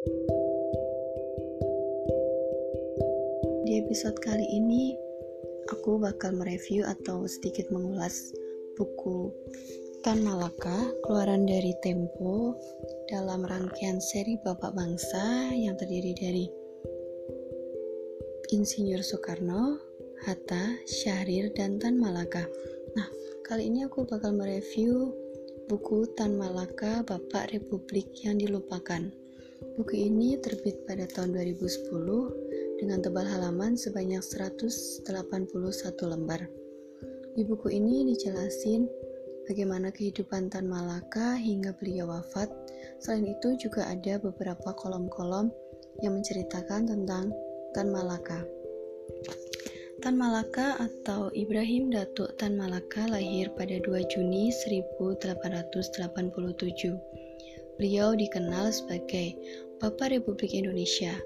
Di episode kali ini, aku bakal mereview atau sedikit mengulas buku Tan Malaka, keluaran dari Tempo dalam rangkaian seri Bapak Bangsa yang terdiri dari Insinyur Soekarno, Hatta, Syahrir, dan Tan Malaka. Nah, kali ini aku bakal mereview buku Tan Malaka, Bapak Republik yang Dilupakan. Buku ini terbit pada tahun 2010 dengan tebal halaman sebanyak 181 lembar. Di buku ini dijelasin bagaimana kehidupan Tan Malaka hingga beliau wafat. Selain itu juga ada beberapa kolom-kolom yang menceritakan tentang Tan Malaka. Tan Malaka atau Ibrahim Datuk Tan Malaka lahir pada 2 Juni 1887. Beliau dikenal sebagai Bapak Republik Indonesia.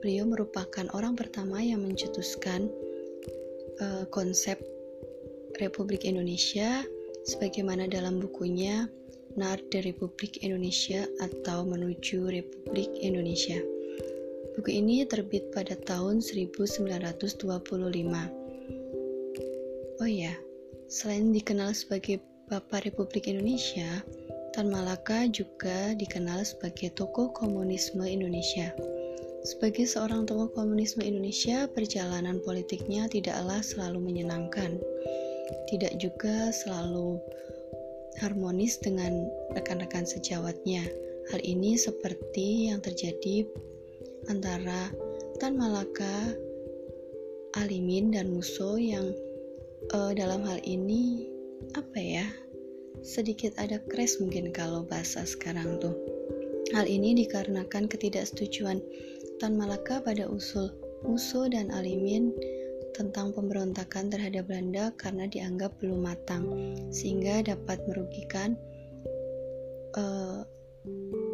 Beliau merupakan orang pertama yang mencetuskan uh, konsep Republik Indonesia sebagaimana dalam bukunya Nard Republik Indonesia atau Menuju Republik Indonesia. Buku ini terbit pada tahun 1925. Oh ya, selain dikenal sebagai Bapak Republik Indonesia, Tan Malaka juga dikenal sebagai tokoh komunisme Indonesia. Sebagai seorang tokoh komunisme Indonesia, perjalanan politiknya tidaklah selalu menyenangkan. Tidak juga selalu harmonis dengan rekan-rekan sejawatnya. Hal ini seperti yang terjadi antara Tan Malaka, Alimin dan Muso yang uh, dalam hal ini apa ya sedikit ada crash mungkin kalau bahasa sekarang tuh. Hal ini dikarenakan ketidaksetujuan Tan Malaka pada usul Muso dan Alimin tentang pemberontakan terhadap Belanda karena dianggap belum matang, sehingga dapat merugikan uh,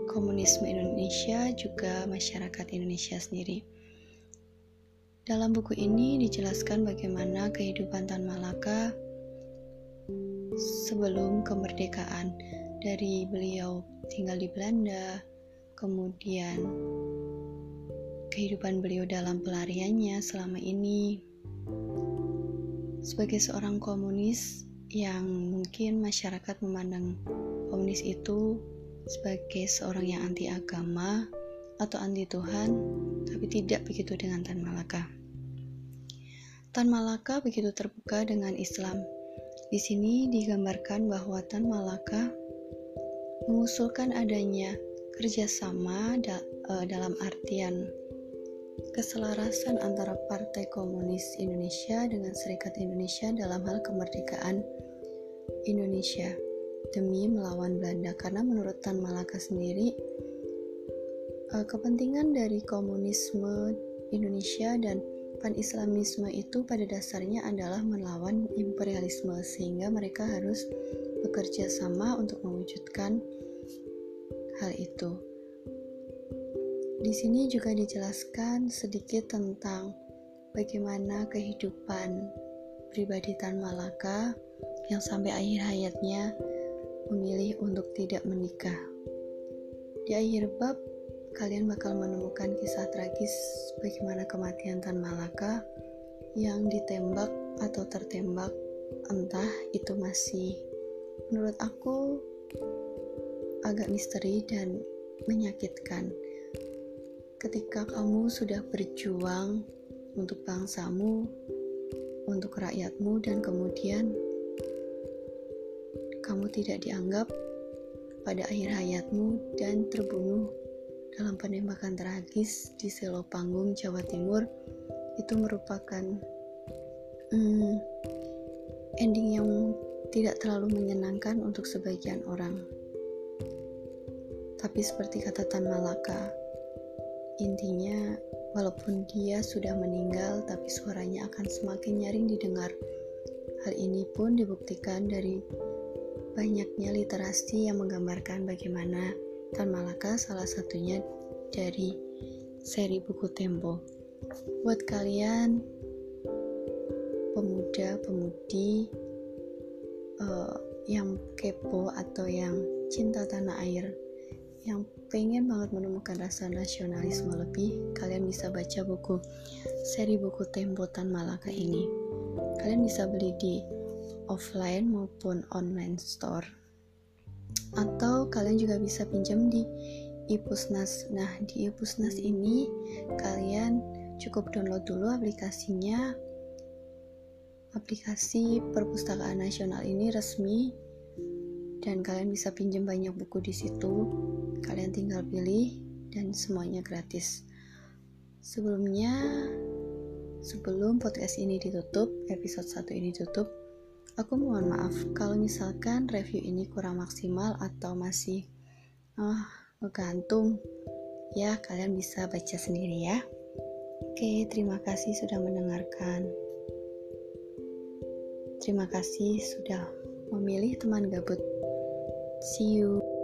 komunisme Indonesia juga masyarakat Indonesia sendiri. Dalam buku ini dijelaskan bagaimana kehidupan Tan Malaka sebelum kemerdekaan dari beliau tinggal di Belanda, kemudian kehidupan beliau dalam pelariannya selama ini. Sebagai seorang komunis yang mungkin masyarakat memandang komunis itu sebagai seorang yang anti agama atau anti Tuhan, tapi tidak begitu dengan Tan Malaka. Tan Malaka begitu terbuka dengan Islam. Di sini digambarkan bahwa Tan Malaka mengusulkan adanya kerjasama da uh, dalam artian keselarasan antara Partai Komunis Indonesia dengan Serikat Indonesia dalam hal kemerdekaan Indonesia demi melawan Belanda. Karena menurut Tan Malaka sendiri uh, kepentingan dari komunisme Indonesia dan pan-islamisme itu pada dasarnya adalah melawan imperialisme sehingga mereka harus bekerja sama untuk mewujudkan hal itu. Di sini juga dijelaskan sedikit tentang bagaimana kehidupan pribadi Tan Malaka yang sampai akhir hayatnya memilih untuk tidak menikah. Di akhir bab, kalian bakal menemukan kisah tragis bagaimana kematian Tan Malaka yang ditembak atau tertembak, entah itu masih menurut aku agak misteri dan menyakitkan. Ketika kamu sudah berjuang untuk bangsamu, untuk rakyatmu, dan kemudian kamu tidak dianggap pada akhir hayatmu dan terbunuh dalam penembakan tragis di Selo Panggung, Jawa Timur, itu merupakan hmm, ending yang tidak terlalu menyenangkan untuk sebagian orang. Tapi seperti kata Tan Malaka, intinya walaupun dia sudah meninggal, tapi suaranya akan semakin nyaring didengar. Hal ini pun dibuktikan dari banyaknya literasi yang menggambarkan bagaimana Tan Malaka salah satunya dari seri buku Tempo. Buat kalian pemuda-pemudi uh, yang kepo atau yang cinta tanah air, yang pengen banget menemukan rasa nasionalisme lebih, kalian bisa baca buku seri buku Tempotan Malaka ini. Kalian bisa beli di offline maupun online store. Atau kalian juga bisa pinjam di Ipusnas. Nah, di Ipusnas ini kalian cukup download dulu aplikasinya. Aplikasi Perpustakaan Nasional ini resmi dan kalian bisa pinjam banyak buku di situ. Kalian tinggal pilih dan semuanya gratis. Sebelumnya, sebelum podcast ini ditutup, episode 1 ini ditutup, aku mohon maaf kalau misalkan review ini kurang maksimal atau masih ah uh, Ya, kalian bisa baca sendiri ya. Oke, terima kasih sudah mendengarkan. Terima kasih sudah memilih teman gabut See you.